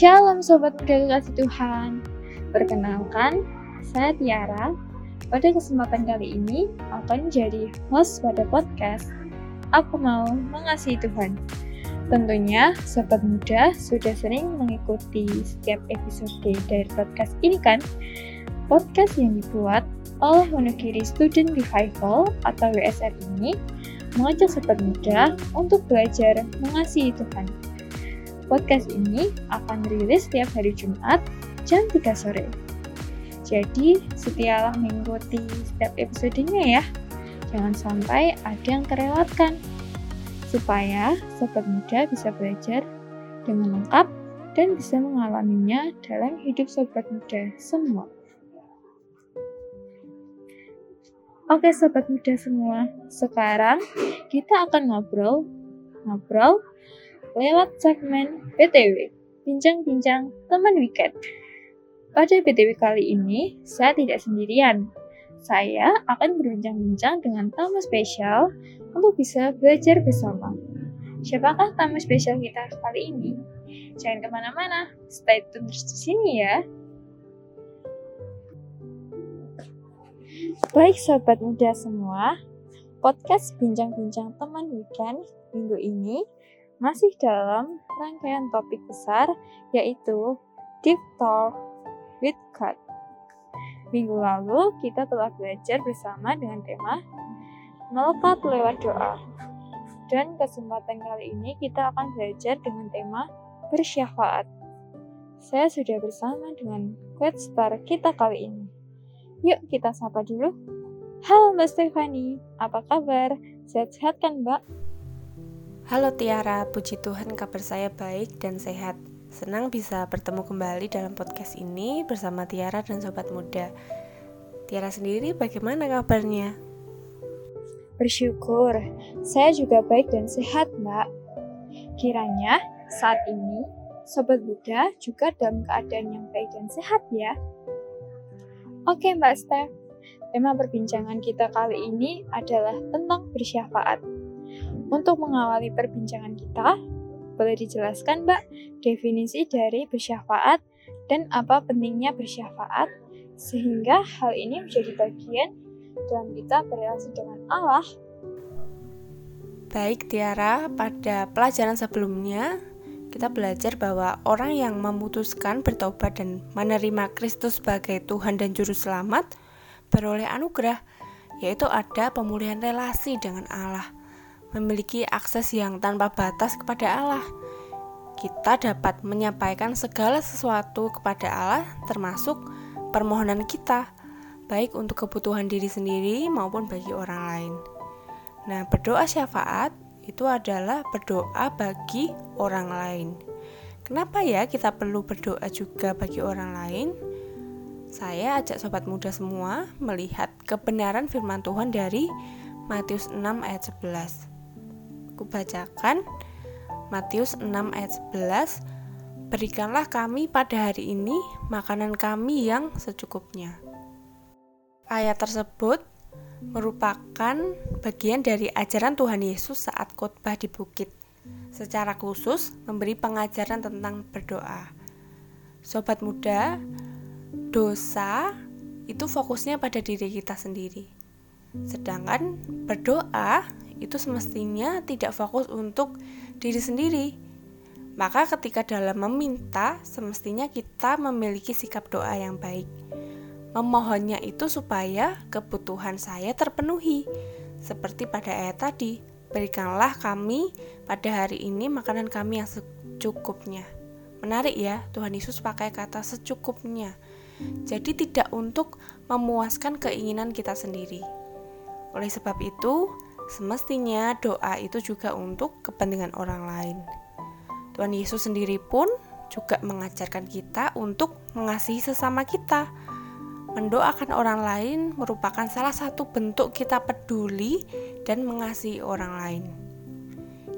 Shalom Sobat Muda Kasih Tuhan Perkenalkan, saya Tiara Pada kesempatan kali ini, akan jadi host pada podcast Aku Mau Mengasihi Tuhan Tentunya, Sobat Muda sudah sering mengikuti setiap episode dari podcast ini kan? Podcast yang dibuat oleh Wonogiri Student Revival atau WSR ini mengajak sobat muda untuk belajar mengasihi Tuhan. Podcast ini akan rilis setiap hari Jumat jam 3 sore. Jadi, setialah mengikuti setiap episodenya ya. Jangan sampai ada yang terlewatkan. Supaya sobat muda bisa belajar dengan lengkap dan bisa mengalaminya dalam hidup sobat muda semua. Oke sobat muda semua, sekarang kita akan ngobrol ngobrol lewat segmen BTW, bincang-bincang teman weekend. Pada BTW kali ini, saya tidak sendirian. Saya akan berbincang-bincang dengan tamu spesial untuk bisa belajar bersama. Siapakah tamu spesial kita kali ini? Jangan ke mana-mana, stay tune terus di sini ya. Baik sahabat muda semua, podcast Bincang-Bincang Teman Weekend minggu ini masih dalam rangkaian topik besar yaitu Deep Talk with God. Minggu lalu kita telah belajar bersama dengan tema Melekat lewat doa. Dan kesempatan kali ini kita akan belajar dengan tema bersyafaat. Saya sudah bersama dengan quote star kita kali ini. Yuk kita sapa dulu. Halo Mbak Stefani, apa kabar? Sehat-sehat kan Mbak? Halo Tiara, puji Tuhan kabar saya baik dan sehat. Senang bisa bertemu kembali dalam podcast ini bersama Tiara dan Sobat Muda. Tiara sendiri bagaimana kabarnya? Bersyukur, saya juga baik dan sehat Mbak. Kiranya saat ini Sobat Muda juga dalam keadaan yang baik dan sehat ya. Oke Mbak Steph, tema perbincangan kita kali ini adalah tentang bersyafaat. Untuk mengawali perbincangan kita, boleh dijelaskan Mbak definisi dari bersyafaat dan apa pentingnya bersyafaat sehingga hal ini menjadi bagian dalam kita berrelasi dengan Allah. Baik Tiara, pada pelajaran sebelumnya kita belajar bahwa orang yang memutuskan bertobat dan menerima Kristus sebagai Tuhan dan Juru Selamat beroleh anugerah, yaitu ada pemulihan relasi dengan Allah, memiliki akses yang tanpa batas kepada Allah. Kita dapat menyampaikan segala sesuatu kepada Allah, termasuk permohonan kita, baik untuk kebutuhan diri sendiri maupun bagi orang lain. Nah, berdoa syafaat itu adalah berdoa bagi orang lain. Kenapa ya kita perlu berdoa juga bagi orang lain? Saya ajak sobat muda semua melihat kebenaran firman Tuhan dari Matius 6 ayat 11. Kubacakan Matius 6 ayat 11 Berikanlah kami pada hari ini makanan kami yang secukupnya. Ayat tersebut merupakan bagian dari ajaran Tuhan Yesus saat khotbah di bukit. Secara khusus memberi pengajaran tentang berdoa. Sobat muda, dosa itu fokusnya pada diri kita sendiri. Sedangkan berdoa itu semestinya tidak fokus untuk diri sendiri. Maka ketika dalam meminta, semestinya kita memiliki sikap doa yang baik Memohonnya itu supaya kebutuhan saya terpenuhi. Seperti pada ayat tadi, berikanlah kami pada hari ini makanan kami yang secukupnya. Menarik ya, Tuhan Yesus pakai kata secukupnya. Jadi tidak untuk memuaskan keinginan kita sendiri. Oleh sebab itu, semestinya doa itu juga untuk kepentingan orang lain. Tuhan Yesus sendiri pun juga mengajarkan kita untuk mengasihi sesama kita Mendoakan orang lain merupakan salah satu bentuk kita peduli dan mengasihi orang lain.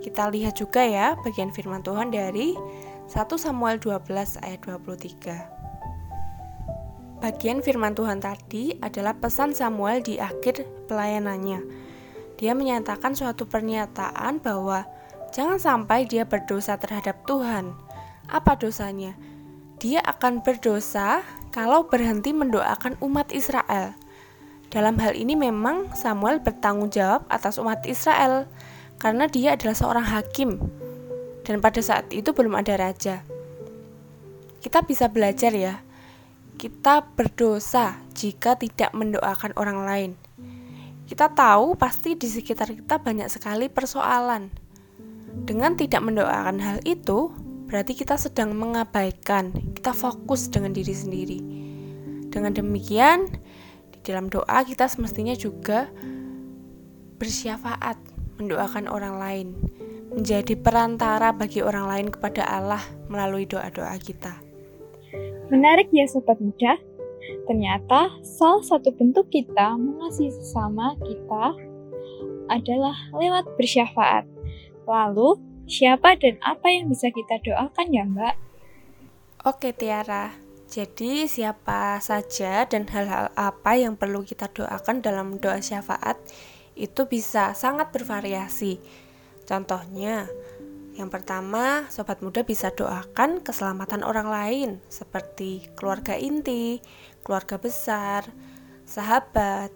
Kita lihat juga ya bagian firman Tuhan dari 1 Samuel 12 ayat 23. Bagian firman Tuhan tadi adalah pesan Samuel di akhir pelayanannya. Dia menyatakan suatu pernyataan bahwa jangan sampai dia berdosa terhadap Tuhan. Apa dosanya? dia akan berdosa kalau berhenti mendoakan umat Israel. Dalam hal ini memang Samuel bertanggung jawab atas umat Israel karena dia adalah seorang hakim dan pada saat itu belum ada raja. Kita bisa belajar ya. Kita berdosa jika tidak mendoakan orang lain. Kita tahu pasti di sekitar kita banyak sekali persoalan. Dengan tidak mendoakan hal itu, berarti kita sedang mengabaikan, kita fokus dengan diri sendiri. Dengan demikian, di dalam doa kita semestinya juga bersyafaat, mendoakan orang lain, menjadi perantara bagi orang lain kepada Allah melalui doa-doa kita. Menarik ya sobat muda, ternyata salah satu bentuk kita mengasihi sesama kita adalah lewat bersyafaat. Lalu, siapa dan apa yang bisa kita doakan ya Mbak? Oke Tiara, jadi siapa saja dan hal-hal apa yang perlu kita doakan dalam doa syafaat itu bisa sangat bervariasi. Contohnya, yang pertama, sobat muda bisa doakan keselamatan orang lain seperti keluarga inti, keluarga besar, sahabat,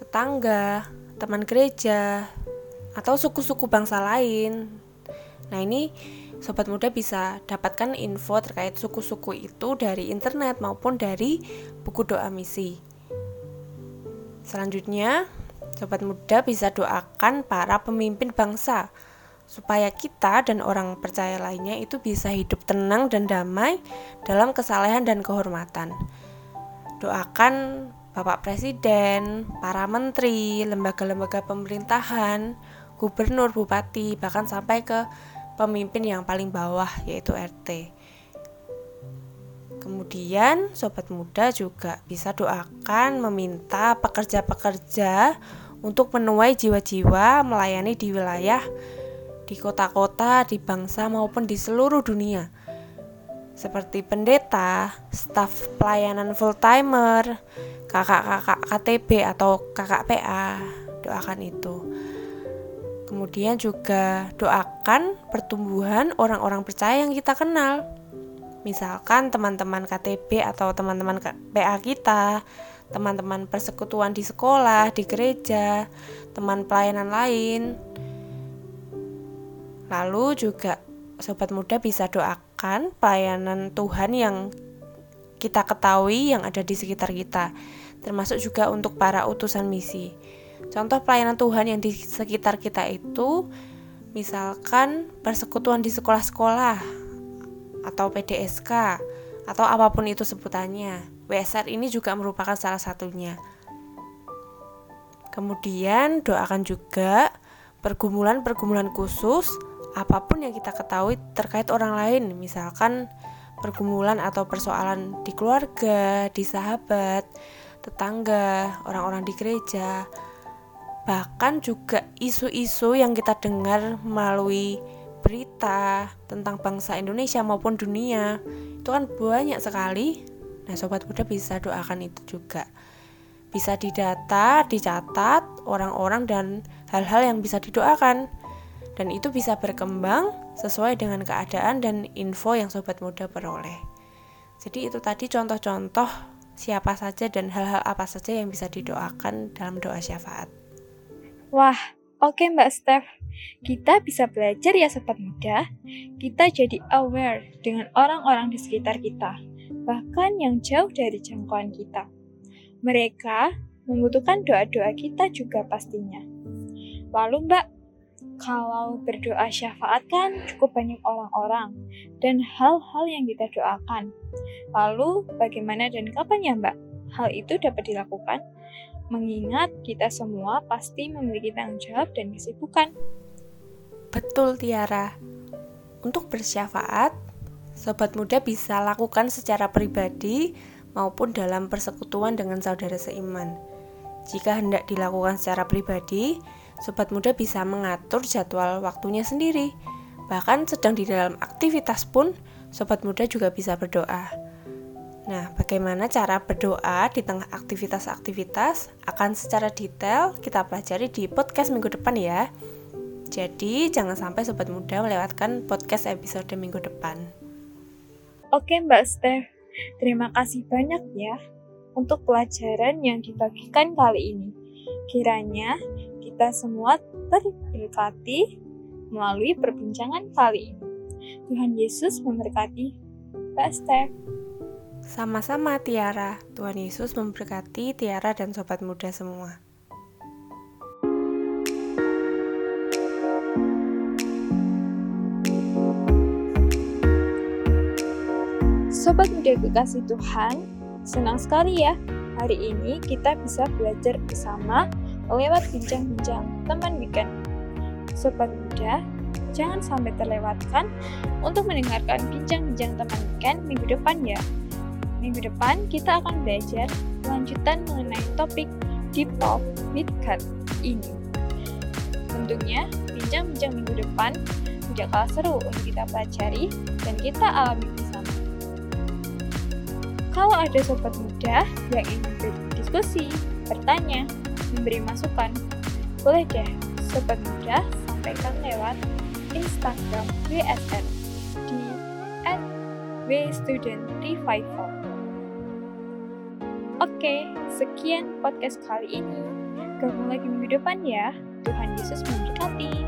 tetangga, teman gereja, atau suku-suku bangsa lain Nah, ini sobat muda bisa dapatkan info terkait suku-suku itu dari internet maupun dari buku doa misi. Selanjutnya, sobat muda bisa doakan para pemimpin bangsa supaya kita dan orang percaya lainnya itu bisa hidup tenang dan damai dalam kesalehan dan kehormatan. Doakan Bapak Presiden, para menteri, lembaga-lembaga pemerintahan, gubernur, bupati, bahkan sampai ke pemimpin yang paling bawah yaitu RT. Kemudian sobat muda juga bisa doakan meminta pekerja-pekerja untuk menuai jiwa-jiwa melayani di wilayah di kota-kota, di bangsa maupun di seluruh dunia. Seperti pendeta, staf pelayanan full timer, kakak-kakak KTB atau kakak PA, doakan itu. Kemudian juga doakan pertumbuhan orang-orang percaya yang kita kenal. Misalkan teman-teman KTB atau teman-teman PA kita, teman-teman persekutuan di sekolah, di gereja, teman pelayanan lain. Lalu juga sobat muda bisa doakan pelayanan Tuhan yang kita ketahui yang ada di sekitar kita, termasuk juga untuk para utusan misi. Contoh pelayanan Tuhan yang di sekitar kita itu misalkan persekutuan di sekolah-sekolah atau PDSK atau apa pun itu sebutannya. WSR ini juga merupakan salah satunya. Kemudian doakan juga pergumulan-pergumulan khusus apa pun yang kita ketahui terkait orang lain, misalkan pergumulan atau persoalan di keluarga, di sahabat, tetangga, orang-orang di gereja, bahkan juga isu-isu yang kita dengar melalui berita tentang bangsa Indonesia maupun dunia itu kan banyak sekali. Nah sobat muda bisa doakan itu juga. Bisa didata, dicatat orang-orang dan hal-hal yang bisa didoakan dan itu bisa berkembang sesuai dengan keadaan dan info yang sobat muda peroleh jadi itu tadi contoh-contoh siapa saja dan hal-hal apa saja yang bisa didoakan dalam doa syafaat Wah, oke okay Mbak Steph. Kita bisa belajar ya sobat muda. Kita jadi aware dengan orang-orang di sekitar kita, bahkan yang jauh dari jangkauan kita. Mereka membutuhkan doa-doa kita juga pastinya. Lalu Mbak, kalau berdoa syafaat kan cukup banyak orang-orang dan hal-hal yang kita doakan. Lalu bagaimana dan kapan ya Mbak? Hal itu dapat dilakukan mengingat kita semua pasti memiliki tanggung jawab dan kesibukan. Betul, Tiara. Untuk bersyafaat, sobat muda bisa lakukan secara pribadi maupun dalam persekutuan dengan saudara seiman. Jika hendak dilakukan secara pribadi, sobat muda bisa mengatur jadwal waktunya sendiri. Bahkan sedang di dalam aktivitas pun, sobat muda juga bisa berdoa. Nah, bagaimana cara berdoa di tengah aktivitas-aktivitas akan secara detail kita pelajari di podcast minggu depan ya. Jadi, jangan sampai sobat muda melewatkan podcast episode minggu depan. Oke Mbak Steph, terima kasih banyak ya untuk pelajaran yang dibagikan kali ini. Kiranya kita semua terberkati melalui perbincangan kali ini. Tuhan Yesus memberkati Steph. Sama-sama Tiara, Tuhan Yesus memberkati Tiara dan sobat muda semua. Sobat muda kekasih Tuhan, senang sekali ya hari ini kita bisa belajar bersama lewat bincang-bincang teman weekend. Sobat muda, jangan sampai terlewatkan untuk mendengarkan bincang-bincang teman weekend minggu depan ya. Minggu depan kita akan belajar lanjutan mengenai topik Deep Talk with God ini. Tentunya, bincang-bincang minggu depan tidak kalah seru untuk kita pelajari dan kita alami kalau ada sobat muda yang ingin berdiskusi, bertanya, memberi masukan, boleh deh sobat muda sampaikan lewat Instagram WSN di @wstudent354. Oke, sekian podcast kali ini. Ketemu lagi minggu depan ya. Tuhan Yesus memberkati.